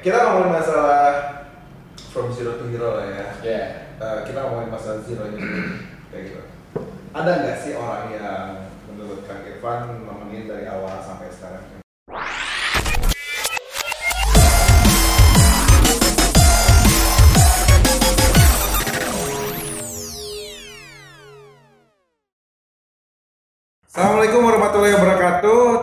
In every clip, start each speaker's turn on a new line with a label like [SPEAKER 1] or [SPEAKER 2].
[SPEAKER 1] kita ngomongin masalah from zero to hero lah ya.
[SPEAKER 2] Ya.
[SPEAKER 1] Eh, kita ngomongin masalah zero nya kayak gitu. Ada nggak sih orang yang menurut Kang Irfan nemenin dari awal sampai sekarang? Assalamualaikum warahmatullahi wabarakatuh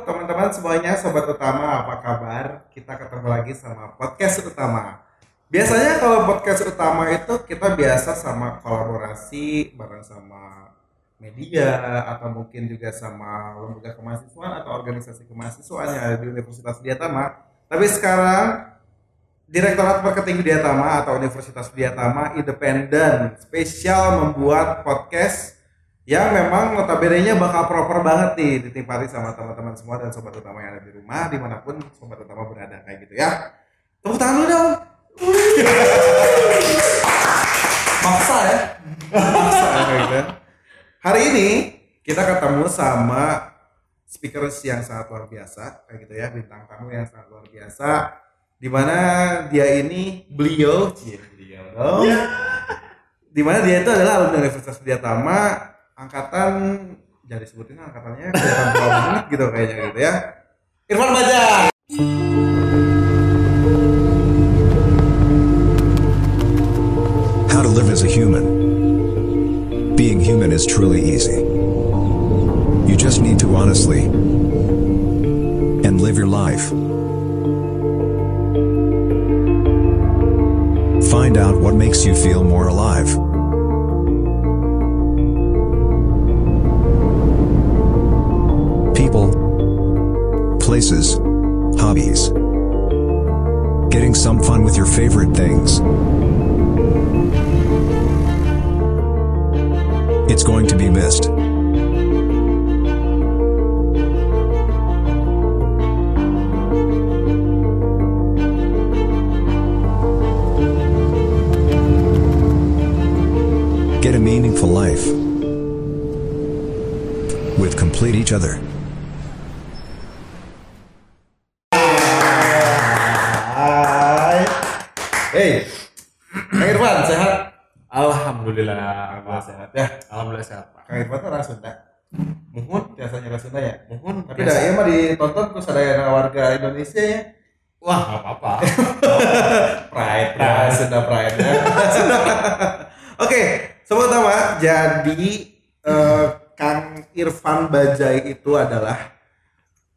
[SPEAKER 1] Teman-teman semuanya, Sobat Utama. Apa kabar? Kita ketemu lagi sama Podcast Utama. Biasanya kalau Podcast Utama itu kita biasa sama kolaborasi bareng sama media Atau mungkin juga sama lembaga kemahasiswaan atau organisasi kemahasiswaan yang ada di Universitas Widyatama Tapi sekarang Direktorat Marketing Widyatama atau Universitas Widyatama independen spesial membuat podcast yang memang notabene-nya bakal proper banget nih dinikmati sama teman-teman semua dan sobat utama yang ada di rumah di mana pun sobat utama berada kayak gitu ya. Tepuk tangan dulu dong. Maksa ya? Maksa ya, kayak gitu. hari ini kita ketemu sama speakers yang sangat luar biasa kayak gitu ya bintang tamu yang sangat luar biasa di mana dia ini beliau cie beliau dong. Di mana dia itu adalah alumni Universitas Widyatama angkatan jadi sebutin angkatannya kelihatan banget gitu kayaknya gitu ya Irfan Bajang
[SPEAKER 3] How to live as a human. Being human is truly easy. You just need to honestly and live your life. Find out what makes you feel more alive. People, places, hobbies. Getting some fun with your favorite things. It's going to be missed. Get a meaningful life with complete each other.
[SPEAKER 1] Ya
[SPEAKER 2] sehat, Pak.
[SPEAKER 1] Kang Irfan tuh orang Sunda. Muhun biasanya orang Sunda ya?
[SPEAKER 2] Mohon
[SPEAKER 1] tapi dah iya mah ditonton terus ada yang warga Indonesia ya.
[SPEAKER 2] Wah, nggak apa-apa.
[SPEAKER 1] pride. Ya Sunda pride ya Oke, sobat utama, jadi eh, Kang Irfan Bajai itu adalah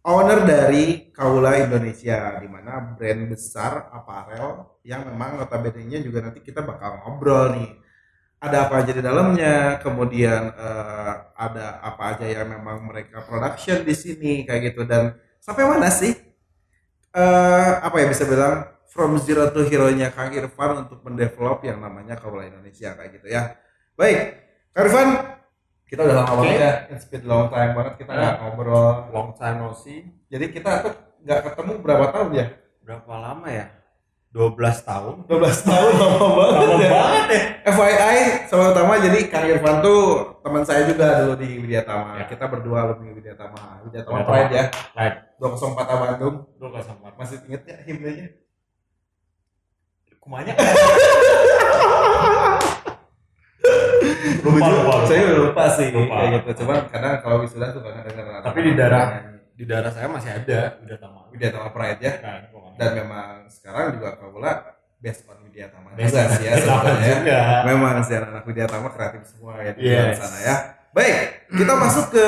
[SPEAKER 1] owner dari Kaula Indonesia, di mana brand besar aparel yang memang notabene-nya juga nanti kita bakal ngobrol nih. Ada apa aja di dalamnya, kemudian eh, ada apa aja yang memang mereka production di sini kayak gitu dan sampai mana sih eh apa ya bisa bilang from zero to hero-nya Kang Irfan untuk mendevelop yang namanya Kaula Indonesia kayak gitu ya. Baik, Kang Irfan, kita udah lama banget ya, it's been long time banget kita nggak
[SPEAKER 2] Ya.
[SPEAKER 1] ngobrol.
[SPEAKER 2] Long time no see.
[SPEAKER 1] Jadi kita tuh nggak ketemu berapa tahun ya?
[SPEAKER 2] Berapa lama ya? 12 tahun.
[SPEAKER 1] 12 tahun lama banget
[SPEAKER 2] Lama
[SPEAKER 1] ya.
[SPEAKER 2] banget ya.
[SPEAKER 1] FYI, sama utama jadi Kang Irfan tuh teman saya juga dulu di Widyatama.
[SPEAKER 2] Ya.
[SPEAKER 1] Kita berdua alumni Widyatama. Widyatama
[SPEAKER 2] Widyatama.
[SPEAKER 1] Pride ya.
[SPEAKER 2] Right.
[SPEAKER 1] 204 Bandung.
[SPEAKER 2] Lu gak sempat.
[SPEAKER 1] Masih inget ya himnenya?
[SPEAKER 2] Kumanya
[SPEAKER 1] Lupa,
[SPEAKER 2] Lupa, lupa, lupa.
[SPEAKER 1] Saya lupa sih
[SPEAKER 2] Lupa.
[SPEAKER 1] kayak gitu. Cuman kadang kalau wisuda suka dengar
[SPEAKER 2] Tapi di darah di daerah saya masih ada tamat.
[SPEAKER 1] Widyatama Pride ya.
[SPEAKER 2] Kan.
[SPEAKER 1] Dan memang sekarang juga Kaula based on Widyatama
[SPEAKER 2] Based
[SPEAKER 1] juga
[SPEAKER 2] on
[SPEAKER 1] sih ya
[SPEAKER 2] Widyatama
[SPEAKER 1] sebenarnya.
[SPEAKER 2] juga.
[SPEAKER 1] Memang sih anak Widyatama kreatif semua ya di
[SPEAKER 2] Yes.
[SPEAKER 1] sana ya. Baik, kita masuk ke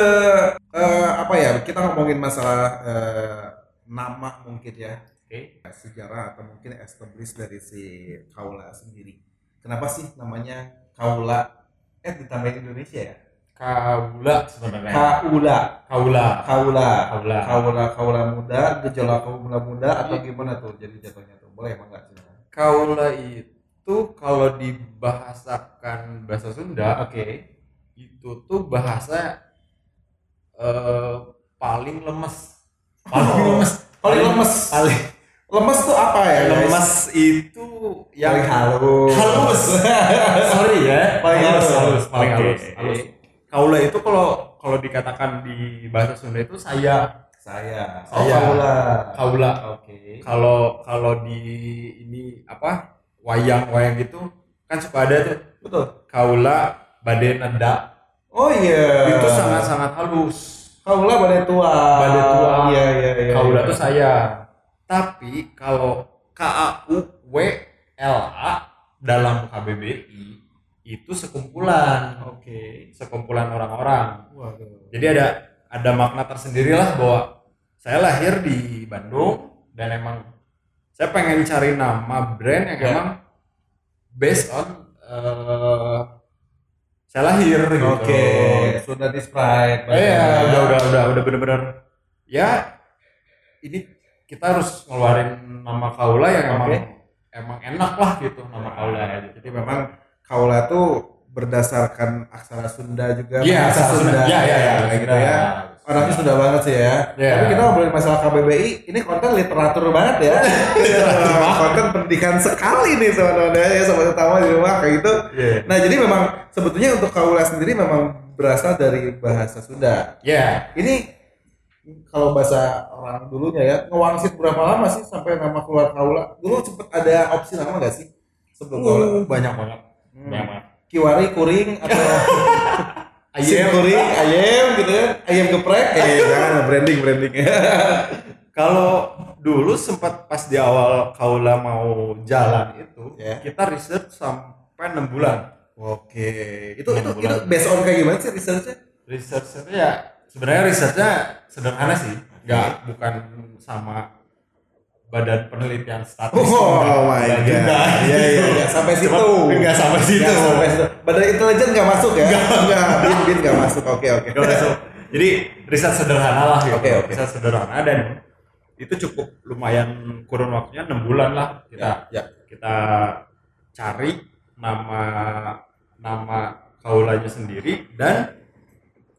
[SPEAKER 1] eh, apa ya? Kita ngomongin masalah eh, nama mungkin ya
[SPEAKER 2] Oke.
[SPEAKER 1] sejarah atau mungkin establish dari si Kaula sendiri. Kenapa sih namanya Kaula? Eh ditambahin Indonesia ya?
[SPEAKER 2] Kaula sebenarnya.
[SPEAKER 1] Kaula.
[SPEAKER 2] Kaula.
[SPEAKER 1] Kaula.
[SPEAKER 2] Kaula.
[SPEAKER 1] Kaula kaula muda, gejolak kaula muda atau gimana tuh jadi jatuhnya tuh? Boleh emang nggak silakan.
[SPEAKER 2] Kaula itu kalau dibahasakan bahasa Sunda,
[SPEAKER 1] Oke.
[SPEAKER 2] itu tuh bahasa eh, paling lemes. Paling
[SPEAKER 1] Oh,
[SPEAKER 2] lemes.
[SPEAKER 1] paling lemes.
[SPEAKER 2] Paling
[SPEAKER 1] Lemes tuh apa ya?
[SPEAKER 2] lemes itu yang
[SPEAKER 1] Paling halus.
[SPEAKER 2] halus. Sorry ya.
[SPEAKER 1] Paling halus.
[SPEAKER 2] halus, paling
[SPEAKER 1] Oke.
[SPEAKER 2] halus. halus. Kaula itu kalau kalau dikatakan di bahasa Sunda itu saya
[SPEAKER 1] Saya. Oh,
[SPEAKER 2] Saya.
[SPEAKER 1] kaula.
[SPEAKER 2] kaula
[SPEAKER 1] Oke.
[SPEAKER 2] kalau kalau di ini apa wayang-wayang gitu kan suka ada tuh
[SPEAKER 1] Betul.
[SPEAKER 2] kaula badai neda
[SPEAKER 1] Oh iya.
[SPEAKER 2] itu sangat-sangat halus
[SPEAKER 1] kaula badai tua.
[SPEAKER 2] Badai tua.
[SPEAKER 1] Iya iya iya.
[SPEAKER 2] kaula
[SPEAKER 1] iya.
[SPEAKER 2] tuh saya tapi kalau K A U W L A dalam KBBI itu sekumpulan
[SPEAKER 1] Oke.
[SPEAKER 2] sekumpulan orang-orang jadi ada ada makna tersendiri lah bahwa saya lahir di Bandung dan emang saya pengen cari nama brand yang
[SPEAKER 1] Ya.
[SPEAKER 2] emang based on eh, saya lahir gitu.
[SPEAKER 1] Oke. Sudah di Sprite.
[SPEAKER 2] Eh, ya, udah udah udah udah bener-bener ya ini kita harus ngeluarin nama kaula yang emang
[SPEAKER 1] Oke.
[SPEAKER 2] emang enak lah gitu nama kaula.
[SPEAKER 1] Jadi memang kaula tuh berdasarkan aksara Sunda juga.
[SPEAKER 2] Iya,
[SPEAKER 1] bahasa
[SPEAKER 2] aksara Sunda. Iya, iya, iya.
[SPEAKER 1] kayak gitu ya. Orangnya Sunda banget sih ya.
[SPEAKER 2] Iya.
[SPEAKER 1] Tapi kita ngobrolin masalah KBBI, ini konten literatur banget ya. konten pendidikan sekali nih teman-teman ya, sobat utama di rumah kayak gitu.
[SPEAKER 2] Iya.
[SPEAKER 1] Nah, jadi memang sebetulnya untuk kaula sendiri memang berasal dari bahasa Sunda.
[SPEAKER 2] Ya,
[SPEAKER 1] Ini kalau bahasa orang dulunya ya, ngewangsit berapa lama sih sampai nama keluar kaula? Dulu sempet ada opsi nama nggak sih sebelum kaula?
[SPEAKER 2] uh, banyak banget.
[SPEAKER 1] Hmm.
[SPEAKER 2] Banyak banget.
[SPEAKER 1] Kiwari, kuring, atau
[SPEAKER 2] Ayam.
[SPEAKER 1] kuring, ayam gitu kan, ayam geprek. Eh, jangan branding branding.
[SPEAKER 2] Kalau dulu sempat pas di awal kaula mau jalan itu,
[SPEAKER 1] Ya.
[SPEAKER 2] kita research sampai enam bulan.
[SPEAKER 1] Oke, itu itu itu
[SPEAKER 2] bulan.
[SPEAKER 1] based on kayak gimana sih researchnya?
[SPEAKER 2] Research itu ya sebenarnya researchnya sederhana sih, nggak bukan sama badan penelitian statis.
[SPEAKER 1] Oh,
[SPEAKER 2] Nggak-
[SPEAKER 1] my god.
[SPEAKER 2] juga.
[SPEAKER 1] Iya iya iya sampai situ.
[SPEAKER 2] Cuma sampai situ.
[SPEAKER 1] Nggak sampai situ. Badan intelijen nggak masuk ya? Nggak. Bin bin nggak masuk. Oke oke.
[SPEAKER 2] Nggak masuk. Jadi riset sederhana lah gitu.
[SPEAKER 1] Oke, oke.
[SPEAKER 2] Riset sederhana dan itu cukup lumayan kurun waktunya enam bulan lah kita
[SPEAKER 1] Ya, ya.
[SPEAKER 2] kita cari nama nama kaulanya sendiri dan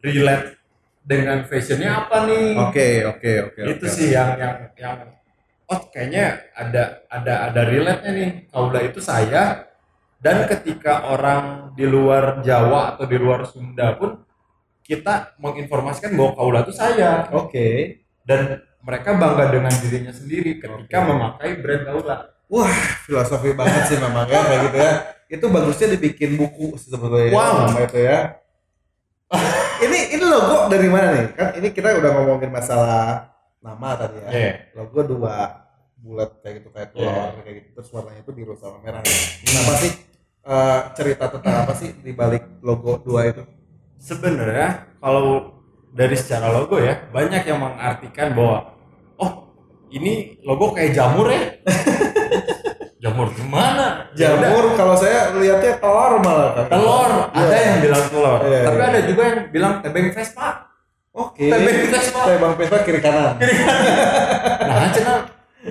[SPEAKER 2] relate dengan fashionnya apa nih
[SPEAKER 1] Oke oke oke.
[SPEAKER 2] itu
[SPEAKER 1] oke.
[SPEAKER 2] sih yang yang yang oh kayaknya ada ada ada relate nya nih kaula itu saya dan ketika orang di luar Jawa atau di luar Sunda pun kita menginformasikan bahwa kaula itu saya
[SPEAKER 1] Oke.
[SPEAKER 2] dan mereka bangga dengan dirinya sendiri ketika
[SPEAKER 1] Oke.
[SPEAKER 2] memakai brand kaula
[SPEAKER 1] Wah filosofi banget sih memang ya kayak gitu ya. Itu bagusnya dibikin buku sebetulnya.
[SPEAKER 2] Wow.
[SPEAKER 1] Nama itu ya. ini ini logo dari mana nih? Kan ini kita udah ngomongin masalah nama tadi ya.
[SPEAKER 2] Iya.
[SPEAKER 1] Logo dua bulat kayak gitu kayak telur
[SPEAKER 2] Iya.
[SPEAKER 1] kayak gitu terus warnanya itu biru sama merah. Kenapa sih eh, cerita tentang apa sih di balik logo dua itu?
[SPEAKER 2] sebenarnya kalau dari secara logo ya banyak yang mengartikan bahwa oh ini logo kayak jamur ya jamur gimana Ya
[SPEAKER 1] Jamur kalau saya lihatnya telur malah kan.
[SPEAKER 2] telur ada
[SPEAKER 1] Iya.
[SPEAKER 2] yang bilang telur
[SPEAKER 1] Iya,
[SPEAKER 2] tapi
[SPEAKER 1] iya.
[SPEAKER 2] ada juga yang bilang tebeng Vespa
[SPEAKER 1] Oke.
[SPEAKER 2] Tebing Vespa.
[SPEAKER 1] Tebang Vespa kiri kanan.
[SPEAKER 2] nah cina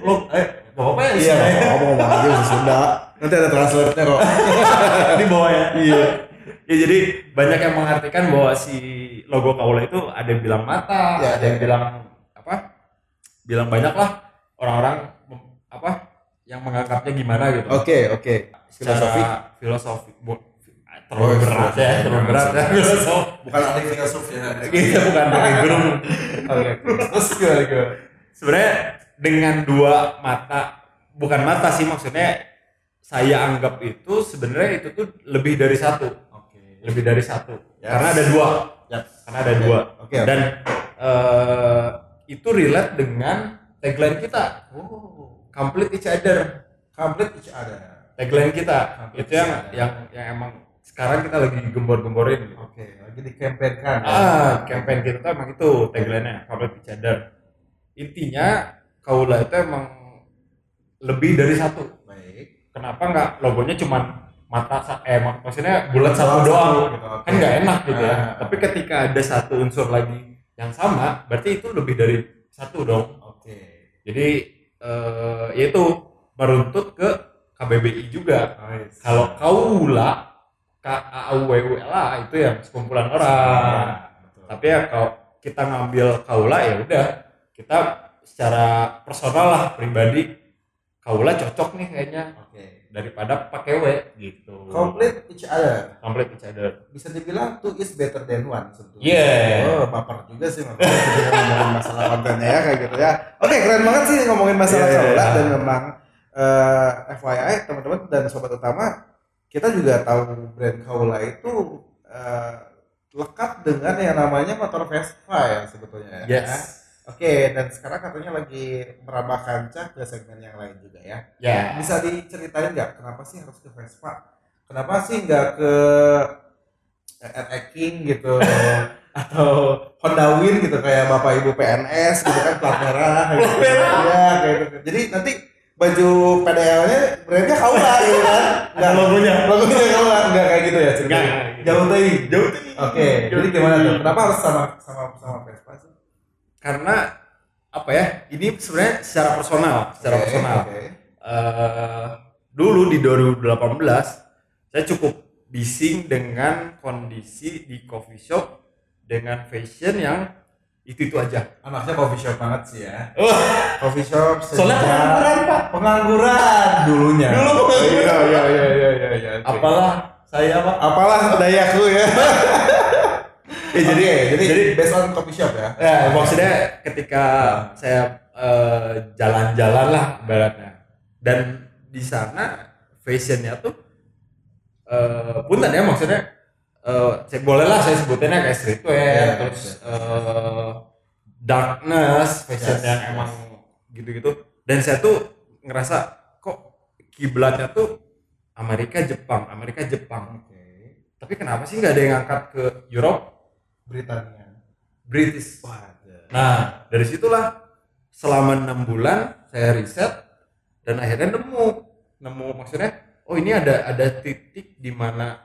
[SPEAKER 2] lo eh gak apa-apa ya
[SPEAKER 1] Iya, ngomong ngomong aja bahasa Sunda. Nanti ada translate-nya kok.
[SPEAKER 2] di bawah ya
[SPEAKER 1] Iya.
[SPEAKER 2] ya jadi banyak yang mengartikan bahwa si logo kaula itu ada yang bilang mata
[SPEAKER 1] Ya,
[SPEAKER 2] ada yang
[SPEAKER 1] ya.
[SPEAKER 2] bilang apa bilang banyak lah orang-orang apa yang menganggapnya gimana gitu
[SPEAKER 1] Oke, oke. Filosofi.
[SPEAKER 2] Secara filosofi bu,
[SPEAKER 1] Oh,
[SPEAKER 2] terlalu berat ya
[SPEAKER 1] filosofi.
[SPEAKER 2] terlalu berat ya filosofi
[SPEAKER 1] Bukan ahli filsuf ya.
[SPEAKER 2] kita bukan pakai guru oke terus gimana sebenarnya dengan dua mata bukan mata sih maksudnya saya anggap itu sebenarnya itu tuh lebih dari satu
[SPEAKER 1] Oke.
[SPEAKER 2] lebih dari satu
[SPEAKER 1] Yes.
[SPEAKER 2] karena ada dua
[SPEAKER 1] Yap.
[SPEAKER 2] karena ada dua
[SPEAKER 1] Oke, oke.
[SPEAKER 2] dan eh, itu relate dengan tagline kita
[SPEAKER 1] Oh,
[SPEAKER 2] complete each other
[SPEAKER 1] complete each other.
[SPEAKER 2] tagline kita
[SPEAKER 1] Complete
[SPEAKER 2] itu yang
[SPEAKER 1] other.
[SPEAKER 2] yang yang emang sekarang kita lagi gembor-gemborin.
[SPEAKER 1] Oke, lagi di campaign kan.
[SPEAKER 2] ah campaign kita tuh emang itu tagline-nya complete each other intinya kaula itu emang lebih dari satu.
[SPEAKER 1] Baik.
[SPEAKER 2] kenapa nggak logonya cuman mata eh mak- maksudnya bulat
[SPEAKER 1] Satu,
[SPEAKER 2] doang?
[SPEAKER 1] gitu,
[SPEAKER 2] kan nggak enak gitu ya.
[SPEAKER 1] Ah.
[SPEAKER 2] tapi ketika ada satu unsur lagi yang sama berarti itu lebih dari satu dong.
[SPEAKER 1] Oke.
[SPEAKER 2] jadi eh, yaitu meruntut ke KBBI juga. Kalau kaula K A U W U L A itu yang sekumpulan orang.
[SPEAKER 1] Betul.
[SPEAKER 2] tapi ya kalau kita ngambil kaula ya udah. Kita secara personal lah pribadi kaula cocok nih kayaknya
[SPEAKER 1] Oke.
[SPEAKER 2] daripada pakai W gitu.
[SPEAKER 1] Complete each other.
[SPEAKER 2] Complete each other.
[SPEAKER 1] Bisa dibilang two is better than one sebetulnya.
[SPEAKER 2] Yeah.
[SPEAKER 1] Oh, baper juga sih ngomongin masalah kontennya ya kayak gitu ya. Oke, keren banget sih ngomongin masalah
[SPEAKER 2] Yeah,
[SPEAKER 1] kaula dan memang eh, FYI teman-teman dan sobat utama kita juga tahu brand kaula itu eh, lekat dengan yang namanya motor Vespa ya sebetulnya. ya. Oke, dan sekarang katanya lagi merambah kancah ke segmen yang lain juga ya.
[SPEAKER 2] Ya.
[SPEAKER 1] Bisa diceritain nggak kenapa sih harus ke Vespa? Kenapa sih nggak ke RE King gitu atau Honda Win gitu kayak bapak ibu PNS gitu kan plat merah gitu. Iya, kayak gitu. Jadi nanti baju PDL-nya brandnya kaula gitu kan. Enggak
[SPEAKER 2] logonya.
[SPEAKER 1] Logonya kaula enggak kayak gitu ya ceritanya.
[SPEAKER 2] Enggak.
[SPEAKER 1] Jauh teuing.
[SPEAKER 2] Jauh
[SPEAKER 1] Oke, jadi gimana tuh? Kenapa harus sama sama sama Vespa sih?
[SPEAKER 2] Karena apa ya? Ini sebenarnya secara personal, secara
[SPEAKER 1] Oke,
[SPEAKER 2] personal.
[SPEAKER 1] oke.
[SPEAKER 2] Eh, dulu di 2018 saya cukup bising dengan kondisi di coffee shop dengan fashion yang itu itu aja.
[SPEAKER 1] Anaknya coffee shop banget sih ya.
[SPEAKER 2] Wah,
[SPEAKER 1] Coffee shop
[SPEAKER 2] Soalnya pengangguran, Pak.
[SPEAKER 1] Pengangguran dulunya.
[SPEAKER 2] Dulu pengangguran.
[SPEAKER 1] Iya iya iya iya iya. iya.
[SPEAKER 2] apalah saya apa?
[SPEAKER 1] apalah dayaku ya. ya jadi jadi
[SPEAKER 2] Jadi-
[SPEAKER 1] based on coffee shop ya.
[SPEAKER 2] Ya, maksudnya ketika saya eh, jalan-jalan lah ibaratnya. Dan di sana fashionnya tuh eh punten ya maksudnya eh saya boleh lah saya sebutinnya kayak streetwear
[SPEAKER 1] Iya,
[SPEAKER 2] terus
[SPEAKER 1] iya.
[SPEAKER 2] eh, darkness fashion
[SPEAKER 1] Yes,
[SPEAKER 2] yang
[SPEAKER 1] yes.
[SPEAKER 2] emang gitu-gitu dan saya tuh ngerasa kok kiblatnya tuh Amerika Jepang Amerika Jepang
[SPEAKER 1] Oke.
[SPEAKER 2] tapi kenapa sih nggak ada yang angkat ke Europe
[SPEAKER 1] Britania.
[SPEAKER 2] British. Nah, dari situlah selama enam bulan saya riset dan akhirnya nemu nemu maksudnya oh ini ada ada titik di mana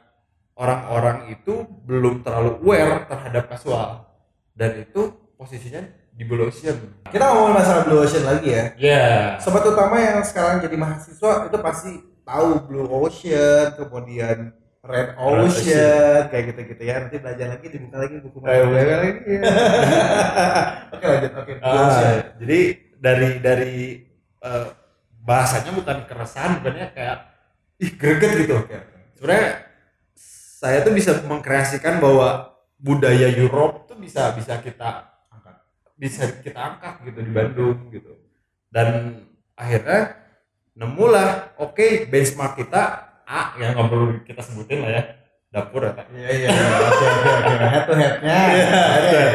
[SPEAKER 2] orang-orang itu belum terlalu aware terhadap kasual dan itu posisinya di blue ocean.
[SPEAKER 1] Kita ngomongin masalah Blue Ocean lagi ya.
[SPEAKER 2] Ya.
[SPEAKER 1] Sobat utama yang sekarang jadi mahasiswa itu pasti tahu Blue Ocean, kemudian Red Ocean, kayak gitu-gitu ya. Nanti belajar lagi, dibuka lagi buku
[SPEAKER 2] Eh,
[SPEAKER 1] belajar lagi. Oke lanjut, oke.
[SPEAKER 2] Ah, jadi dari dari eh, bahasanya bukan keresahan sebenarnya kayak ih greget gitu. Sebenarnya saya tuh bisa mengkreasikan bahwa budaya Europe tuh bisa bisa kita angkat bisa kita angkat gitu di Bandung gitu dan akhirnya nemulah oke benchmark kita A yang nggak perlu kita sebutin lah ya dapur ya.
[SPEAKER 1] Iya iya. Head to headnya.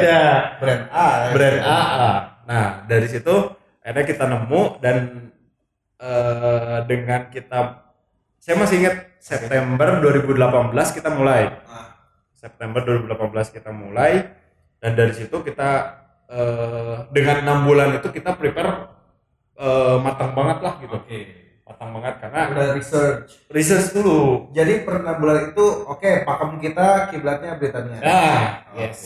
[SPEAKER 2] ya
[SPEAKER 1] Brand A. ya.
[SPEAKER 2] brand A. Nah dari situ akhirnya kita nemu dan eh, dengan kita saya masih ingat September 2018 kita mulai
[SPEAKER 1] Ah,
[SPEAKER 2] September 2018 kita mulai dan dari situ kita eh, dengan enam bulan itu kita prepare eh, matang banget lah gitu
[SPEAKER 1] Oke.
[SPEAKER 2] Matang banget karena
[SPEAKER 1] Udah research.
[SPEAKER 2] research dulu
[SPEAKER 1] Jadi per enam bulan itu oke pakem kita kiblatnya Britania.
[SPEAKER 2] Ah,
[SPEAKER 1] Oke.
[SPEAKER 2] yes.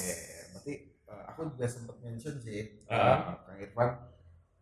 [SPEAKER 1] Berarti eh, aku juga sempat mention sih eh, Kang Irfan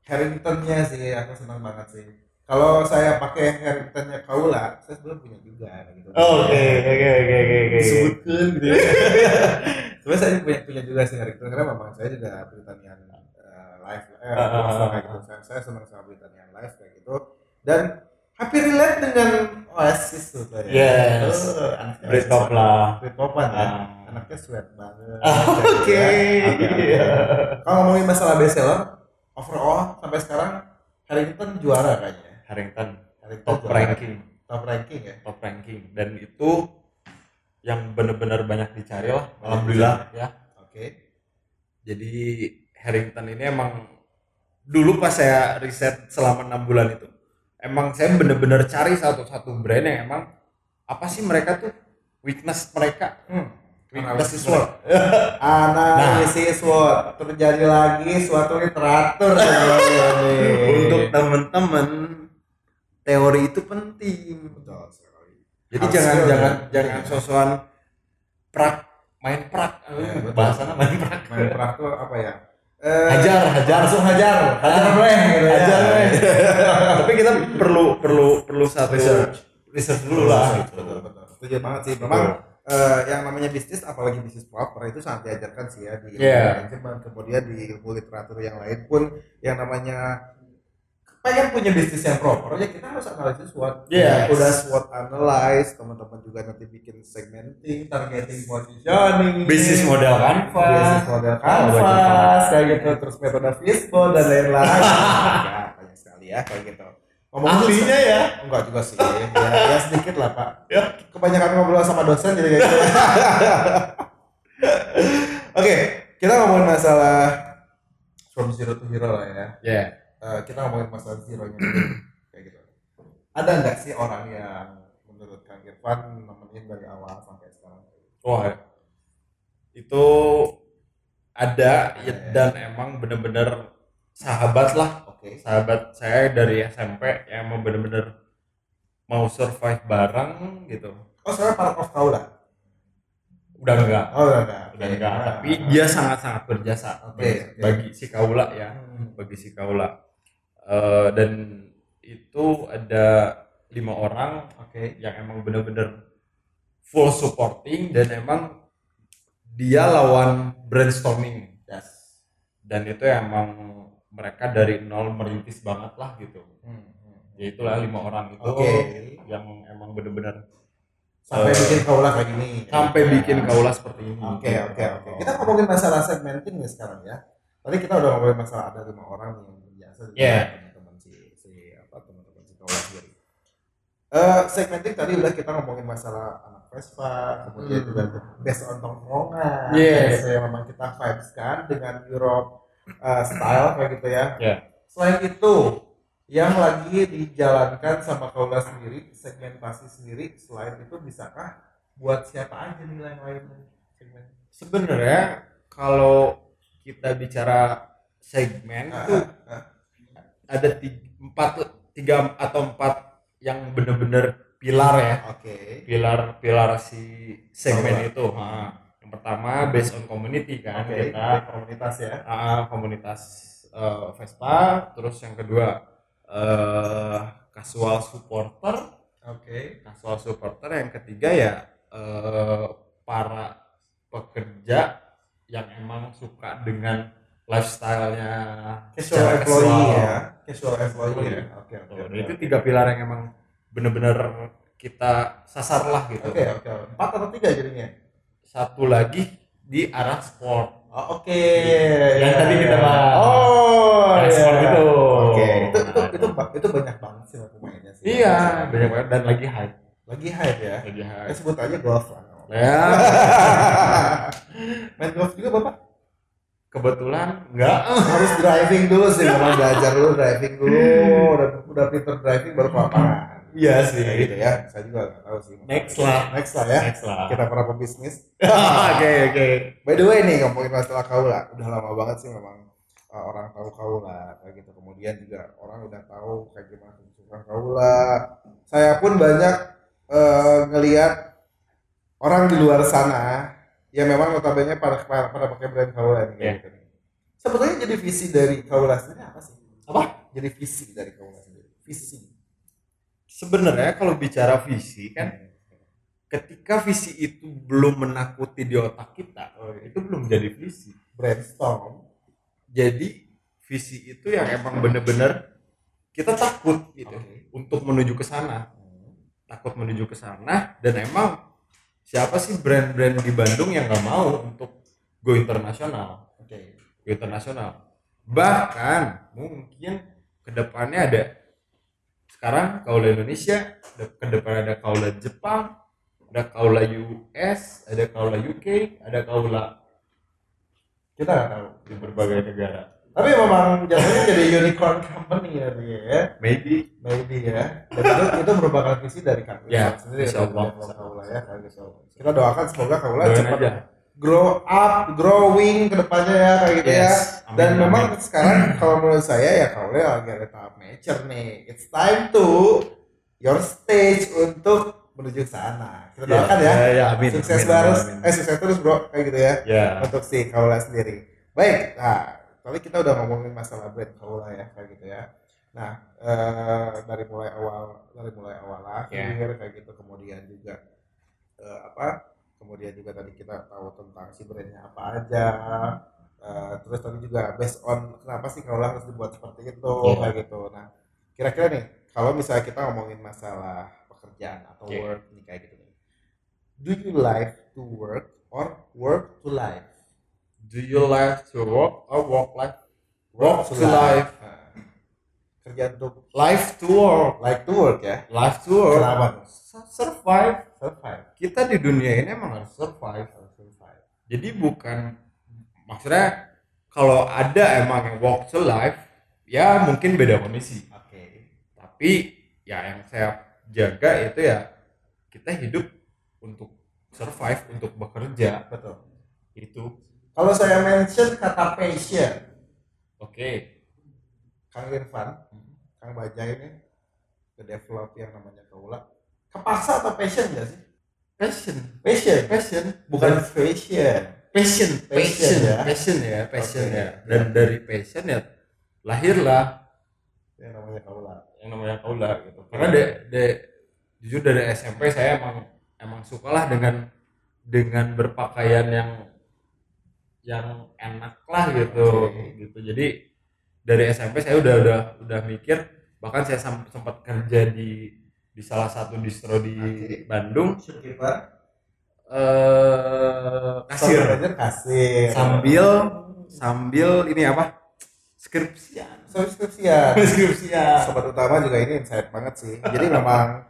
[SPEAKER 1] Harringtonnya sih aku senang banget sih. Kalau saya pakai Harringtonnya Kaula, saya sebelum punya juga gitu.
[SPEAKER 2] Oh, oke oke oke oke
[SPEAKER 1] Disebutkan gitu. ya. Sebenarnya saya punya punya juga sih Harrington karena memang saya juga Britanian eh, live eh, live
[SPEAKER 2] ah,
[SPEAKER 1] kayak
[SPEAKER 2] ah.
[SPEAKER 1] gitu. Saya, saya senang sama Britanian live kayak gitu dan happy relate dengan Oasis tuh saya.
[SPEAKER 2] Yes.
[SPEAKER 1] Oh, anaknya
[SPEAKER 2] Britpop lah
[SPEAKER 1] Britpopan ya.
[SPEAKER 2] Ah.
[SPEAKER 1] Anaknya sweat banget.
[SPEAKER 2] Ah, Oke.
[SPEAKER 1] Oke, oke. Kalau ngomongin masalah bestseller, overall sampai sekarang Harrington juara kayaknya.
[SPEAKER 2] Harrington
[SPEAKER 1] Harrington
[SPEAKER 2] top
[SPEAKER 1] juara.
[SPEAKER 2] ranking
[SPEAKER 1] Top ranking ya.
[SPEAKER 2] top ranking dan itu yang benar-benar banyak dicari lah alhamdulillah ya
[SPEAKER 1] Oke.
[SPEAKER 2] jadi Harrington ini emang dulu pas saya riset selama enam bulan itu emang saya bener-bener cari satu-satu brand yang emang apa sih mereka tuh weakness mereka
[SPEAKER 1] Hmm.
[SPEAKER 2] weakness
[SPEAKER 1] Analisis
[SPEAKER 2] mereka.
[SPEAKER 1] Analisis SWOT terjadi lagi suatu literatur
[SPEAKER 2] untuk temen-temen teori itu penting
[SPEAKER 1] betul
[SPEAKER 2] jadi jangan jangan
[SPEAKER 1] ya.
[SPEAKER 2] jangan sosokan prak main prak
[SPEAKER 1] Ya, betul.
[SPEAKER 2] bahasanya main prak
[SPEAKER 1] Main perang tuh apa ya? Eh,
[SPEAKER 2] hajar hajar
[SPEAKER 1] langsung hajar, hajar boleh gitu ya.
[SPEAKER 2] Hajar, weh. tapi kita perlu perlu perlu satu
[SPEAKER 1] Research.
[SPEAKER 2] research dulu lah
[SPEAKER 1] Betul,
[SPEAKER 2] gitu.
[SPEAKER 1] betul, betul. Setuju banget sih. Memang eh, yang namanya bisnis, apalagi bisnis proper itu sangat diajarkan sih ya di
[SPEAKER 2] Iya.
[SPEAKER 1] manajemen, kemudian di ilmu literatur yang lain pun yang namanya pengen punya bisnis yang proper ya kita harus analisis SWOT.
[SPEAKER 2] Yes.
[SPEAKER 1] Udah SWOT analyze, teman-teman juga nanti bikin segmenting, targeting, positioning,
[SPEAKER 2] bisnis model Canva
[SPEAKER 1] bisnis model canvas, kayak gitu, terus metode fishbowl dan lain-lain. ya, banyak sekali ya kayak gitu. Ngomongin
[SPEAKER 2] ahlinya ya
[SPEAKER 1] Enggak juga sih, ya, ya sedikit lah pak.
[SPEAKER 2] Ya.
[SPEAKER 1] Kebanyakan ngobrol sama dosen jadi kayak gitu. Oke, kita ngomongin masalah from zero to hero lah ya.
[SPEAKER 2] ya
[SPEAKER 1] Eh, kita ngomongin masalah zero nya kayak gitu. Ada nggak sih orang yang menurut Kang Irfan nemenin dari awal sampai sekarang?
[SPEAKER 2] wah itu ada ya, dan emang bener-bener sahabat lah
[SPEAKER 1] Oke.
[SPEAKER 2] sahabat saya dari SMP yang emang bener-bener mau survive bareng gitu
[SPEAKER 1] Oh, saya part of Kaula.
[SPEAKER 2] udah enggak
[SPEAKER 1] Oh, udah enggak.
[SPEAKER 2] udah enggak tapi dia sangat-sangat berjasa
[SPEAKER 1] Oke,
[SPEAKER 2] bagi, bagi si kaula ya
[SPEAKER 1] Hmm.
[SPEAKER 2] bagi si kaula Eh, dan itu ada lima orang
[SPEAKER 1] Oke.
[SPEAKER 2] yang emang bener-bener full supporting dan emang dia lawan brainstorming
[SPEAKER 1] Yes.
[SPEAKER 2] dan itu emang mereka dari nol merintis banget lah gitu
[SPEAKER 1] Hmm, hmm.
[SPEAKER 2] ya itulah lima orang itu
[SPEAKER 1] Oke.
[SPEAKER 2] yang emang bener-bener
[SPEAKER 1] Sampai
[SPEAKER 2] Eh,
[SPEAKER 1] bikin Kaula kayak gini.
[SPEAKER 2] sampai
[SPEAKER 1] Ya.
[SPEAKER 2] bikin kaula seperti ini
[SPEAKER 1] Oke oke oke. Kita ngomongin masalah segmenting nih sekarang ya. Tadi kita udah ngomongin masalah ada lima orang nih di
[SPEAKER 2] Iya.
[SPEAKER 1] teman-teman si si apa teman-teman si kawan sendiri. Eh segmenting tadi udah kita ngomongin masalah anak Vespa, kemudian
[SPEAKER 2] Hmm.
[SPEAKER 1] juga based on tongkrongan,
[SPEAKER 2] Yes.
[SPEAKER 1] kayak yang memang kita vibes kan dengan Europe eh, style kayak gitu ya.
[SPEAKER 2] Iya.
[SPEAKER 1] Selain itu, yang lagi dijalankan sama Kaula sendiri, segmentasi sendiri, selain itu bisakah buat siapa aja nih yang lain segmen?
[SPEAKER 2] sebenarnya kalau kita bicara segmen
[SPEAKER 1] Ah,
[SPEAKER 2] itu
[SPEAKER 1] ah, ah.
[SPEAKER 2] Ada tiga, empat tiga atau empat yang bener-bener pilar ya
[SPEAKER 1] Oke.
[SPEAKER 2] pilar pilar si segmen
[SPEAKER 1] Coba.
[SPEAKER 2] itu Ha. yang pertama based on community kan
[SPEAKER 1] Oke,
[SPEAKER 2] kita
[SPEAKER 1] komunitas ya.
[SPEAKER 2] ah, komunitas eh, Vespa terus yang kedua eh casual supporter
[SPEAKER 1] Oke.
[SPEAKER 2] casual supporter yang ketiga ya eh, para pekerja yang emang suka dengan lifestyle-nya
[SPEAKER 1] Casual employee
[SPEAKER 2] casual.
[SPEAKER 1] ya. Casual employee
[SPEAKER 2] Iya.
[SPEAKER 1] ya. Oke, oke. Oke.
[SPEAKER 2] itu tiga pilar yang emang bener-bener kita sasar lah gitu
[SPEAKER 1] Oke, oke. Empat atau tiga jadinya?
[SPEAKER 2] satu lagi di arah sport
[SPEAKER 1] Oh, oke.
[SPEAKER 2] Yang
[SPEAKER 1] Ya,
[SPEAKER 2] tadi kita
[SPEAKER 1] ya.
[SPEAKER 2] bahas.
[SPEAKER 1] Oh,
[SPEAKER 2] Yang
[SPEAKER 1] iya.
[SPEAKER 2] sport itu.
[SPEAKER 1] Oke, itu itu itu, ba- itu banyak banget sih pemainnya sih.
[SPEAKER 2] iya banyak banget dan lagi hype
[SPEAKER 1] Lagi hype ya.
[SPEAKER 2] lagi hype
[SPEAKER 1] sebut aja golf lah.
[SPEAKER 2] ya
[SPEAKER 1] Main golf juga bapak?
[SPEAKER 2] Kebetulan enggak
[SPEAKER 1] Harus driving dulu sih, memang belajar dulu driving dulu. Udah udah pinter driving baru ke lapangan.
[SPEAKER 2] iya sih
[SPEAKER 1] Kayak gitu ya. Saya juga nggak tahu sih.
[SPEAKER 2] next lah
[SPEAKER 1] Next lah ya.
[SPEAKER 2] next lah
[SPEAKER 1] Kita para pebisnis.
[SPEAKER 2] oke oke
[SPEAKER 1] By the way nih ngomongin masalah kaula, udah lama banget sih memang uh, orang tahu kaula kayak gitu. Kemudian juga orang udah tahu kayak gimana kesukaan kaula. Saya pun banyak uh, ngelihat orang di luar sana yang memang notabene pada pada, pada pakai brand kaula nih kayak
[SPEAKER 2] Iya.
[SPEAKER 1] gitu. Sebetulnya jadi visi dari kaula sendiri apa sih?
[SPEAKER 2] Apa?
[SPEAKER 1] Jadi visi dari kaula sendiri. Visi.
[SPEAKER 2] sebenarnya kalau bicara visi kan ketika visi itu belum menakuti di otak kita oh, itu belum jadi visi
[SPEAKER 1] Brainstorm.
[SPEAKER 2] jadi visi itu yang emang bener-bener kita takut gitu
[SPEAKER 1] Oke.
[SPEAKER 2] untuk menuju ke sana takut menuju ke sana dan emang siapa sih brand-brand di Bandung yang nggak mau untuk go internasional
[SPEAKER 1] Oke.
[SPEAKER 2] go internasional bahkan mungkin ke depannya ada sekarang kaula Indonesia de- ke depan ada kaula Jepang ada kaula US ada kaula UK ada kaula
[SPEAKER 1] Kita nggak tahu.
[SPEAKER 2] di berbagai negara
[SPEAKER 1] Tapi memang jatuhnya jadi unicorn company ya dia ya.
[SPEAKER 2] maybe
[SPEAKER 1] maybe ya dan itu, itu merupakan visi dari Kang
[SPEAKER 2] Ya,
[SPEAKER 1] Irfan sendiri
[SPEAKER 2] insya
[SPEAKER 1] ya,
[SPEAKER 2] Allah.
[SPEAKER 1] Kaula ya gitu. kita doakan semoga Kaula
[SPEAKER 2] Doain
[SPEAKER 1] cepat
[SPEAKER 2] aja.
[SPEAKER 1] grow up growing ke depannya ya kayak gitu ya
[SPEAKER 2] Yes. Amin,
[SPEAKER 1] dan
[SPEAKER 2] amin.
[SPEAKER 1] memang sekarang kalau menurut saya ya Kaula lagi ada tahap mature nih it's time to your stage untuk menuju ke sana kita
[SPEAKER 2] Ya,
[SPEAKER 1] doakan ya,
[SPEAKER 2] ya, ya, amin,
[SPEAKER 1] sukses
[SPEAKER 2] amin,
[SPEAKER 1] bareng
[SPEAKER 2] amin, amin.
[SPEAKER 1] eh sukses terus bro kayak gitu ya
[SPEAKER 2] ya
[SPEAKER 1] untuk si Kaula sendiri. Baik, nah tadi kita udah ngomongin masalah brand Kaula ya kayak gitu ya. Nah eh, dari mulai awal dari mulai awal akhir kayak gitu kemudian juga eh, apa? Kemudian juga tadi kita tahu tentang si brandnya apa aja. Eh, terus tadi juga based on kenapa sih Kaula harus dibuat seperti itu
[SPEAKER 2] Iya.
[SPEAKER 1] kayak gitu. Nah kira-kira nih kalau misalnya kita ngomongin masalah pekerjaan atau
[SPEAKER 2] Oke.
[SPEAKER 1] work nih kayak gitu nih do you like to work or work to life
[SPEAKER 2] Do you like to work or work life? Work to life.
[SPEAKER 1] Nah, kerja untuk
[SPEAKER 2] Life to work.
[SPEAKER 1] like to work ya
[SPEAKER 2] Life to work.
[SPEAKER 1] kenapa
[SPEAKER 2] Survive.
[SPEAKER 1] survive
[SPEAKER 2] Kita di dunia ini emang harus survive.
[SPEAKER 1] survive
[SPEAKER 2] Jadi bukan maksudnya kalau ada emang yang work to life ya mungkin beda kondisi.
[SPEAKER 1] oke
[SPEAKER 2] Tapi ya yang saya jaga itu ya kita hidup untuk survive, untuk bekerja.
[SPEAKER 1] betul
[SPEAKER 2] Itu.
[SPEAKER 1] Kalau saya mention kata passion
[SPEAKER 2] Oke.
[SPEAKER 1] Kang Irfan Kang Bajai ini ke develop yang namanya kaula kepaksa atau passion gak sih
[SPEAKER 2] Passion.
[SPEAKER 1] passion
[SPEAKER 2] Passion.
[SPEAKER 1] bukan fashion
[SPEAKER 2] passion
[SPEAKER 1] Passion
[SPEAKER 2] passion
[SPEAKER 1] ya.
[SPEAKER 2] passion ya passion
[SPEAKER 1] Oke.
[SPEAKER 2] ya dan dari passion ya lahirlah
[SPEAKER 1] yang namanya kaula
[SPEAKER 2] yang namanya kaula gitu karena de, de- jujur dari SMP saya emang emang sukalah dengan dengan berpakaian yang yang enak lah gitu
[SPEAKER 1] Oke.
[SPEAKER 2] gitu. Jadi dari SMP saya udah udah udah mikir bahkan saya sempat kerja di di salah satu distro di
[SPEAKER 1] Oke.
[SPEAKER 2] Bandung.
[SPEAKER 1] Shopkeeper?
[SPEAKER 2] Eh kasir.
[SPEAKER 1] Kasir.
[SPEAKER 2] Sambil sambil ini apa? Skripsian.
[SPEAKER 1] Subscription
[SPEAKER 2] skripsian.
[SPEAKER 1] Sobat utama juga ini insight banget sih. Jadi memang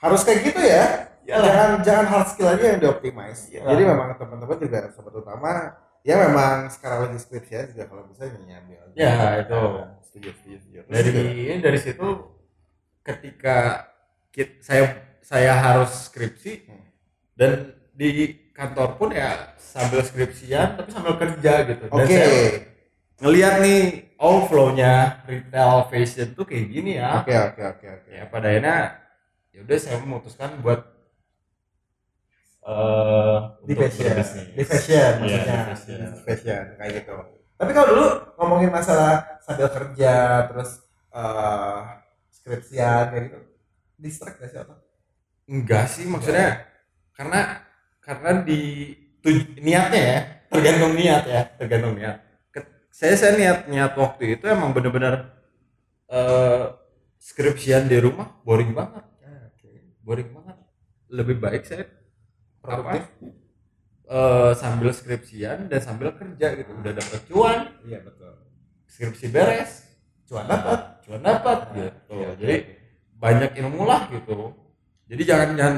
[SPEAKER 1] harus kayak gitu ya.
[SPEAKER 2] Iyalah.
[SPEAKER 1] jangan jangan hard skill aja yang dioptimize.
[SPEAKER 2] Iyalah.
[SPEAKER 1] jadi memang teman-teman juga sobat utama ya memang sekarang lagi skripsian juga kalau bisa nyambil
[SPEAKER 2] Ya, itu.
[SPEAKER 1] setuju setuju setuju.
[SPEAKER 2] Dari ini dari situ ketika kit, saya saya harus skripsi
[SPEAKER 1] Hmm.
[SPEAKER 2] dan di kantor pun ya sambil skripsian tapi sambil kerja gitu.
[SPEAKER 1] Oke.
[SPEAKER 2] saya ngelihat nih oh flow-nya retail fashion tuh kayak gini ya.
[SPEAKER 1] Oke oke oke oke.
[SPEAKER 2] Ya pada akhirnya ya udah saya memutuskan buat eh
[SPEAKER 1] di fashion. di fashion
[SPEAKER 2] Iya,
[SPEAKER 1] maksudnya.
[SPEAKER 2] di fashion.
[SPEAKER 1] Di fashion kayak gitu. Tapi kalau dulu ngomongin masalah sambil kerja terus eh skripsian kayak gitu distract gak sih otak?
[SPEAKER 2] Enggak sih maksudnya karena karena di tuj- niatnya ya tergantung niat ya tergantung niat. Ke- saya saya niat niat waktu itu emang bener-bener eh skripsian di rumah boring banget.
[SPEAKER 1] Oke.
[SPEAKER 2] Boring banget. Lebih baik saya
[SPEAKER 1] produktif
[SPEAKER 2] eh, sambil skripsian dan sambil kerja gitu. Udah dapet cuan.
[SPEAKER 1] Iya betul.
[SPEAKER 2] Skripsi beres
[SPEAKER 1] cuan dapat
[SPEAKER 2] cuan dapat gitu.
[SPEAKER 1] Iya,
[SPEAKER 2] jadi banyak ilmu lah gitu. Jadi jangan jangan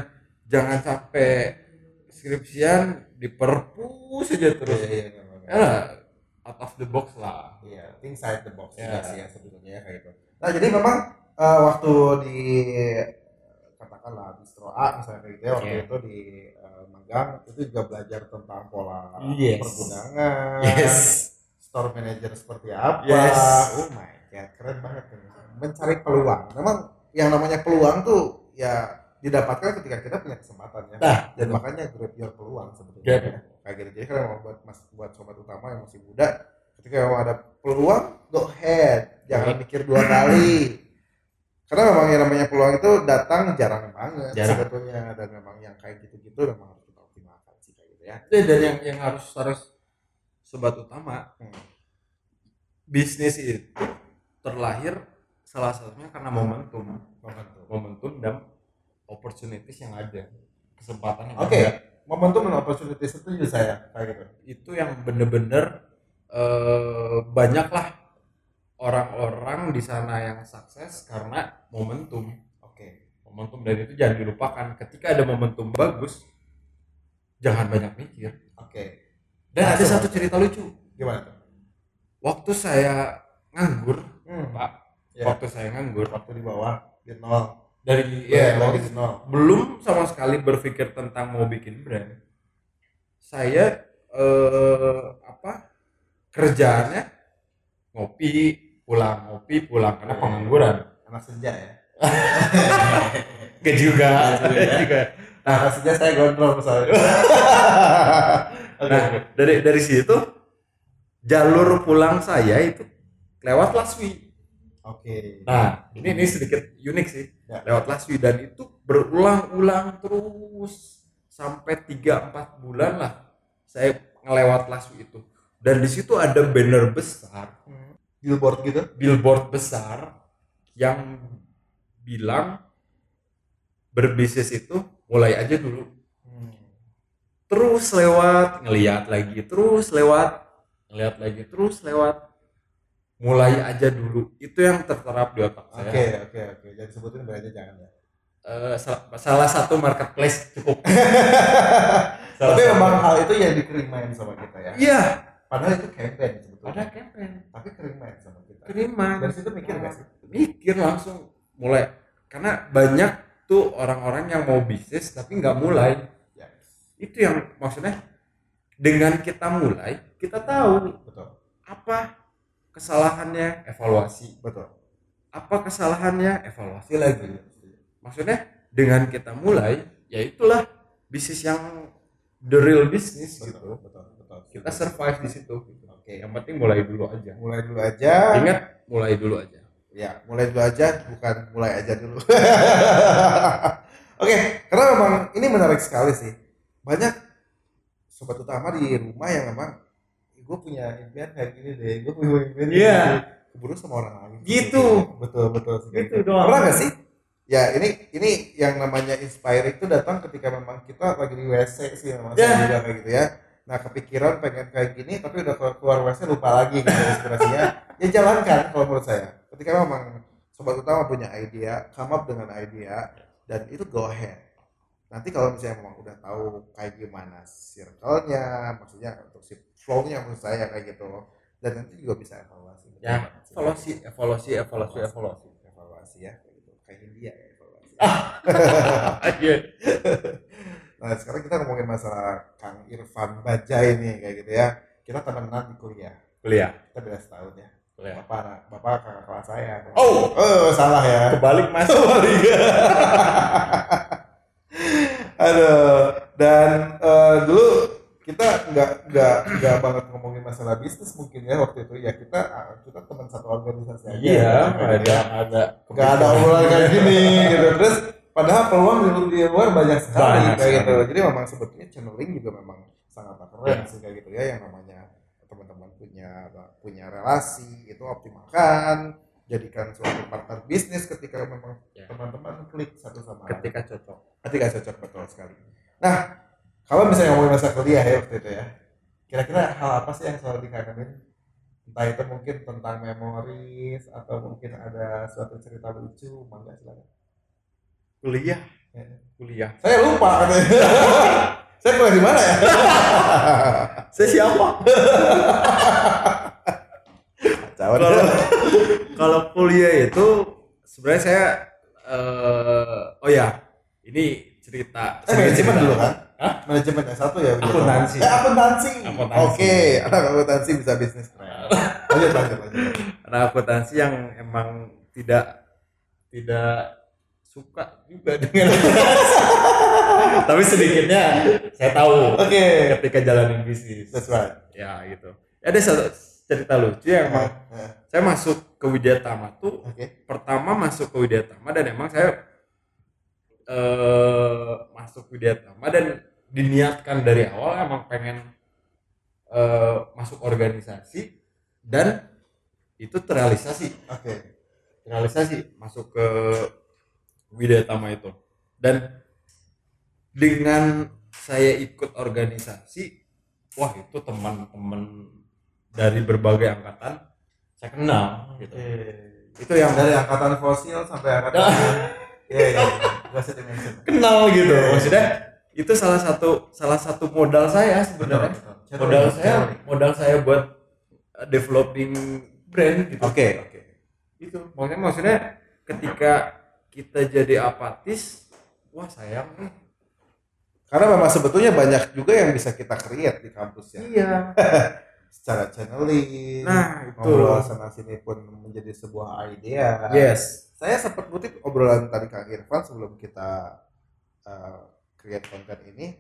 [SPEAKER 2] jangan sampai skripsian diperpus aja terus.
[SPEAKER 1] Iya, iya, iya, iya.
[SPEAKER 2] ya out of the box lah.
[SPEAKER 1] Iya, inside the box
[SPEAKER 2] Ya.
[SPEAKER 1] juga sih ya sebetulnya ya, kayak gitu. Nah, jadi memang eh, waktu di katakanlah distro A misalnya kayak gitu ya, waktu
[SPEAKER 2] Iya.
[SPEAKER 1] itu di eh, magang itu juga belajar tentang pola
[SPEAKER 2] Yes.
[SPEAKER 1] pergudangan,
[SPEAKER 2] yes
[SPEAKER 1] store manager seperti apa.
[SPEAKER 2] Yes.
[SPEAKER 1] Oh my god, keren banget. Mencari peluang. Memang yang namanya peluang tuh ya didapatkan ketika kita punya kesempatan ya.
[SPEAKER 2] nah
[SPEAKER 1] Dan makanya grab your peluang sebetulnya. Ya. Kayak gitu. Jadi kalau mau buat mas buat sobat utama yang masih muda, ketika mau ada peluang, go ahead. Jangan mikir dua kali. Karena memang yang namanya peluang itu datang jarang banget
[SPEAKER 2] Jarang.
[SPEAKER 1] sebetulnya dan memang yang kayak gitu-gitu memang harus kita optimalkan sih kayak gitu ya.
[SPEAKER 2] Eh, dan yang yang harus harus sobat utama
[SPEAKER 1] Hmm.
[SPEAKER 2] bisnis itu terlahir salah satunya karena momentum
[SPEAKER 1] Momentum.
[SPEAKER 2] momentum dan opportunities yang ada kesempatan yang
[SPEAKER 1] Oke,
[SPEAKER 2] ada
[SPEAKER 1] momentum dan opportunity setuju saya kayak gitu.
[SPEAKER 2] itu yang bener-bener eh, banyak lah orang-orang di sana yang sukses karena momentum
[SPEAKER 1] Oke.
[SPEAKER 2] momentum dan itu jangan dilupakan ketika ada momentum bagus jangan banyak mikir
[SPEAKER 1] Oke.
[SPEAKER 2] dan ada
[SPEAKER 1] Langsung.
[SPEAKER 2] satu cerita lucu
[SPEAKER 1] Gimana tuh?
[SPEAKER 2] waktu saya nganggur
[SPEAKER 1] Hmm.
[SPEAKER 2] pak
[SPEAKER 1] Ya.
[SPEAKER 2] waktu saya nganggur
[SPEAKER 1] Waktu di bawah di nol.
[SPEAKER 2] dari
[SPEAKER 1] Ya,
[SPEAKER 2] ya
[SPEAKER 1] lagi
[SPEAKER 2] waktu
[SPEAKER 1] di nol.
[SPEAKER 2] belum sama sekali berpikir tentang mau bikin brand saya eh, apa kerjaannya ngopi pulang ngopi pulang karena pengangguran
[SPEAKER 1] Anak senja ya.
[SPEAKER 2] Gak juga
[SPEAKER 1] Gak juga. Nah, anak senja saya gondrong misalnya.
[SPEAKER 2] Nah dari dari situ jalur pulang saya itu lewat Laswi
[SPEAKER 1] Oke.
[SPEAKER 2] nah ini ini sedikit unik sih
[SPEAKER 1] Ya.
[SPEAKER 2] lewat Laswi dan itu berulang-ulang terus sampai 3-4 bulan lah saya ngelewat Laswi itu dan di situ ada banner besar
[SPEAKER 1] Hmm. Billboard gitu.
[SPEAKER 2] billboard besar yang bilang berbisnis itu mulai aja dulu
[SPEAKER 1] Hmm.
[SPEAKER 2] terus lewat ngeliat lagi terus lewat ngeliat lagi terus lewat mulai aja dulu itu yang terterap di otak
[SPEAKER 1] Oke,
[SPEAKER 2] saya
[SPEAKER 1] oke, oke. Jadi sebutin berarti jangan ya.
[SPEAKER 2] Eh, sal- salah satu marketplace cukup Salah
[SPEAKER 1] Tapi memang hal itu yang dikerimain sama kita ya.
[SPEAKER 2] iya
[SPEAKER 1] Padahal itu campaign sebetulnya.
[SPEAKER 2] ada campaign
[SPEAKER 1] Tapi kerimain sama kita.
[SPEAKER 2] kiriman
[SPEAKER 1] Dari situ mikir gak sih?
[SPEAKER 2] mikir langsung. Mulai. Karena banyak tuh orang-orang yang mau bisnis tapi nggak mulai.
[SPEAKER 1] Ya,
[SPEAKER 2] itu yang maksudnya dengan kita mulai kita tahu
[SPEAKER 1] betul.
[SPEAKER 2] apa kesalahannya evaluasi.
[SPEAKER 1] Betul.
[SPEAKER 2] apa kesalahannya evaluasi lagi. Maksudnya dengan kita mulai ya itulah bisnis yang the real business
[SPEAKER 1] Betul,
[SPEAKER 2] gitu.
[SPEAKER 1] betul, betul.
[SPEAKER 2] kita survive di situ
[SPEAKER 1] Oke.
[SPEAKER 2] yang penting mulai dulu aja
[SPEAKER 1] Mulai dulu aja.
[SPEAKER 2] ingat mulai dulu aja
[SPEAKER 1] Ya, mulai dulu aja, bukan mulai aja dulu. Oke, karena memang ini menarik sekali sih. Banyak sobat utama di rumah yang memang gue punya impian kayak gini deh, gue punya impian
[SPEAKER 2] Iya.
[SPEAKER 1] gini." keburu sama orang lain.
[SPEAKER 2] Gitu.
[SPEAKER 1] Betul, betul. kayak
[SPEAKER 2] Gitu
[SPEAKER 1] gitu.
[SPEAKER 2] doang.
[SPEAKER 1] Pernah gak sih? Ya ini ini yang namanya inspire itu datang ketika memang kita lagi di WC sih memang
[SPEAKER 2] Ya.
[SPEAKER 1] saya juga kayak gitu ya. Nah kepikiran pengen kayak gini tapi udah keluar- WC lupa lagi gitu inspirasinya. ya jalankan kalau menurut saya. Ketika memang sobat utama punya ide, come up dengan ide dan itu go ahead. Nanti kalau misalnya memang udah tahu kayak gimana circle-nya, maksudnya untuk si flow-nya menurut saya kayak gitu. Dan nanti juga bisa evaluasi.
[SPEAKER 2] Ya, evaluasi evaluasi evaluasi evaluasi
[SPEAKER 1] evaluasi ya kayak gitu kayak India ya evaluasi
[SPEAKER 2] Iya.
[SPEAKER 1] nah sekarang kita ngomongin masalah Kang Irfan Bajai nih kayak gitu ya. Kita temenan di kuliah.
[SPEAKER 2] Kuliah.
[SPEAKER 1] Kita beda setahun ya.
[SPEAKER 2] Kuliah.
[SPEAKER 1] Bapak bapak kakak kelas saya.
[SPEAKER 2] Oh.
[SPEAKER 1] oh salah ya.
[SPEAKER 2] Kebalik mas.
[SPEAKER 1] Aduh. Dan eh, dulu kita nggak nggak nggak banget ngomongin masalah bisnis mungkin ya waktu itu. Ya kita ah, kita teman satu organisasi aja
[SPEAKER 2] iya
[SPEAKER 1] Kayak gitu
[SPEAKER 2] ada
[SPEAKER 1] ya.
[SPEAKER 2] ada
[SPEAKER 1] nggak ada obrolan kayak gini gitu. Terus padahal peluang di, luar banyak sekali
[SPEAKER 2] Banyak
[SPEAKER 1] kayak
[SPEAKER 2] sekali.
[SPEAKER 1] gitu jadi memang sebetulnya channeling juga memang sangat keren
[SPEAKER 2] Ya.
[SPEAKER 1] sih kayak gitu ya yang namanya teman-teman punya punya relasi itu optimalkan jadikan suatu partner bisnis ketika memang
[SPEAKER 2] Ya.
[SPEAKER 1] teman-teman klik satu sama lain
[SPEAKER 2] ketika cocok
[SPEAKER 1] ketika cocok betul sekali nah kalau misalnya ngomongin masa kuliah ya waktu itu ya kira-kira hal apa sih yang selalu dikangenin entah itu mungkin tentang memoris atau mungkin ada suatu cerita lucu mangga silakan
[SPEAKER 2] kuliah?
[SPEAKER 1] Ya.
[SPEAKER 2] kuliah.
[SPEAKER 1] Saya lupa katanya. Saya kuliah di mana ya?
[SPEAKER 2] Saya siapa? Kalau kalau kuliah itu sebenarnya saya eh, oh ya ini cerita
[SPEAKER 1] eh manajemen dulu kan?
[SPEAKER 2] Hah?
[SPEAKER 1] manajemen S1 ya udah.
[SPEAKER 2] Akuntansi.
[SPEAKER 1] eh akuntansi. Oke anak akuntansi bisa bisnis keren. Lanjut lanjut lanjut.
[SPEAKER 2] Karena akuntansi yang emang tidak tidak suka juga dengan tapi sedikitnya saya tahu
[SPEAKER 1] oke.
[SPEAKER 2] ketika jalanin bisnis.
[SPEAKER 1] That's right.
[SPEAKER 2] Ya gitu. Ada satu cerita lucu yang emang
[SPEAKER 1] Eh,
[SPEAKER 2] saya masuk ke Widya Tama tuh
[SPEAKER 1] oke.
[SPEAKER 2] pertama masuk ke Widya Tama dan emang saya eh masuk Widya Tama dan diniatkan dari awal emang pengen eh, masuk organisasi dan itu terrealisasi.
[SPEAKER 1] Oke.
[SPEAKER 2] Terrealisasi masuk ke Widya Tama itu. Dan dengan saya ikut organisasi wah itu teman-teman dari berbagai angkatan saya kenal gitu.
[SPEAKER 1] Itu yang dari angkatan fosil sampai angkatan Iya, iya,
[SPEAKER 2] kenal gitu.
[SPEAKER 1] Iya, iya.
[SPEAKER 2] maksudnya itu salah satu salah satu modal saya sebenarnya.
[SPEAKER 1] Betul,
[SPEAKER 2] modal saya modal saya buat uh, developing brand gitu.
[SPEAKER 1] Oke, oke.
[SPEAKER 2] itu. Maksudnya maksudnya ketika kita jadi apatis wah sayang nih
[SPEAKER 1] Karena memang sebetulnya banyak juga yang bisa kita create di kampus ya.
[SPEAKER 2] iya
[SPEAKER 1] Secara channeling,
[SPEAKER 2] nah itu
[SPEAKER 1] ngobrol sana sini pun menjadi sebuah idea.
[SPEAKER 2] yes
[SPEAKER 1] Saya sempat kutip obrolan tadi Kang Irfan sebelum kita uh, create konten ini.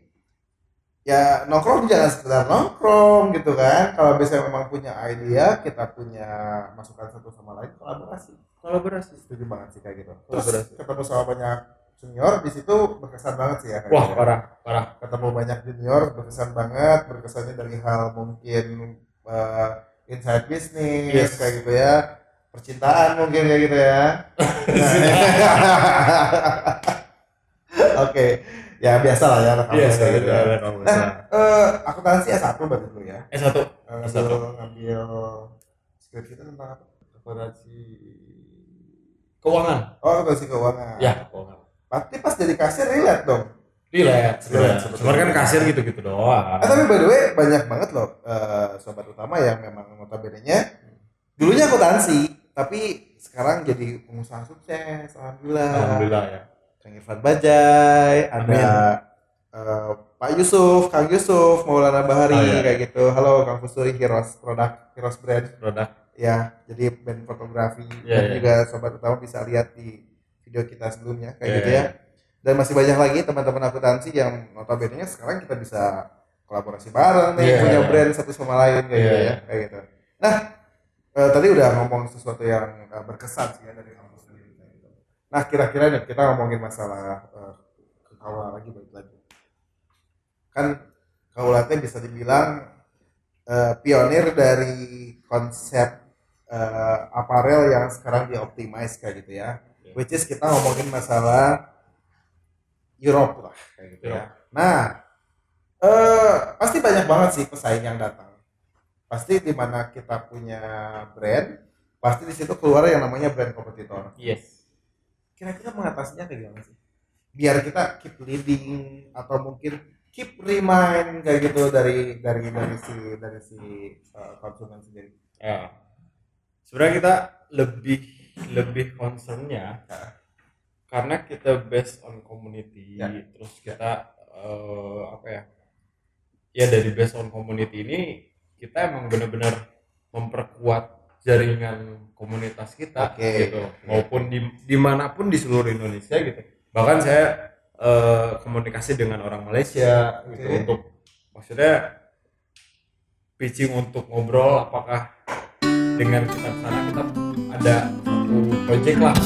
[SPEAKER 1] Ya nongkrong jangan sekedar nongkrong gitu kan. Kalau misalnya memang punya idea, kita punya masukan satu sama lain, kolaborasi.
[SPEAKER 2] kolaborasi
[SPEAKER 1] Setuju banget sih kayak gitu. Terus ketemu sama banyak senior di situ berkesan banget sih ya.
[SPEAKER 2] wah
[SPEAKER 1] gitu.
[SPEAKER 2] parah parah
[SPEAKER 1] ketemu banyak junior berkesan banget berkesannya dari hal mungkin uh, inside bisnis
[SPEAKER 2] Yes.
[SPEAKER 1] kayak gitu ya percintaan mungkin kayak gitu ya. Oke, ya biasa lah ya anak
[SPEAKER 2] Iya,
[SPEAKER 1] kampus kayak gitu. ya.
[SPEAKER 2] kamu.
[SPEAKER 1] Nah, eh, akuntansi S1 berarti dulu ya.
[SPEAKER 2] Eh satu.
[SPEAKER 1] Eh, Ngambil, ngambil skripsi itu tentang apa?
[SPEAKER 2] Akuntansi keuangan.
[SPEAKER 1] Oh, akuntansi keuangan.
[SPEAKER 2] Ya, keuangan.
[SPEAKER 1] Berarti pas jadi kasir relate dong.
[SPEAKER 2] Relax.
[SPEAKER 1] betul.
[SPEAKER 2] Cuman kan kasir gitu-gitu doang.
[SPEAKER 1] Eh, tapi by the way banyak banget loh eh, sobat utama yang memang notabene-nya dulunya akuntansi, tapi sekarang jadi pengusaha sukses. Alhamdulillah.
[SPEAKER 2] Alhamdulillah ya.
[SPEAKER 1] Kang Irfan Bajai, ada
[SPEAKER 2] Amin.
[SPEAKER 1] eh, Pak Yusuf, Kang Yusuf, Maulana Bahari
[SPEAKER 2] Oh, iya.
[SPEAKER 1] kayak gitu. Halo Kang Fusuri, Heroes Product, Heroes Brand.
[SPEAKER 2] Produk.
[SPEAKER 1] Ya, jadi band fotografi
[SPEAKER 2] Iya,
[SPEAKER 1] dan
[SPEAKER 2] iya.
[SPEAKER 1] juga sobat utama bisa lihat di video kita sebelumnya kayak
[SPEAKER 2] Iya,
[SPEAKER 1] gitu
[SPEAKER 2] iya.
[SPEAKER 1] ya. Dan masih banyak lagi teman-teman akuntansi yang notabene sekarang kita bisa kolaborasi bareng nih,
[SPEAKER 2] Iya.
[SPEAKER 1] punya brand satu sama lain kayak gitu
[SPEAKER 2] Iya.
[SPEAKER 1] ya, kayak gitu. Nah, eh, tadi udah ngomong sesuatu yang eh, berkesan sih ya dari gitu. Nah, kira-kira nih kita ngomongin masalah ke Kaula lagi balik lagi. Kan Kaula teh bisa dibilang eh, pionir dari konsep eh, aparel yang sekarang dioptimize kayak gitu ya.
[SPEAKER 2] Iya.
[SPEAKER 1] Which is kita ngomongin masalah Europe lah kayak gitu ya. Nah, eh pasti banyak banget sih pesaing yang datang. Pasti di mana kita punya brand, pasti di situ keluar yang namanya brand kompetitor.
[SPEAKER 2] Yes.
[SPEAKER 1] Kira-kira mengatasinya kayak gimana sih? Biar kita keep leading atau mungkin keep remind kayak gitu dari dari dari si dari si eh, konsumen sendiri.
[SPEAKER 2] Ya. Sebenarnya kita lebih lebih concernnya
[SPEAKER 1] Ya.
[SPEAKER 2] karena kita based on community,
[SPEAKER 1] Ya.
[SPEAKER 2] terus kita eh, apa ya? Ya dari based on community ini kita emang benar-benar memperkuat jaringan komunitas kita
[SPEAKER 1] Oke,
[SPEAKER 2] gitu, maupun di di mana pun di seluruh Indonesia gitu. Bahkan saya eh, komunikasi dengan orang Malaysia gitu
[SPEAKER 1] Oke.
[SPEAKER 2] untuk maksudnya pitching untuk ngobrol apakah dengan kita sana kita ada satu project lah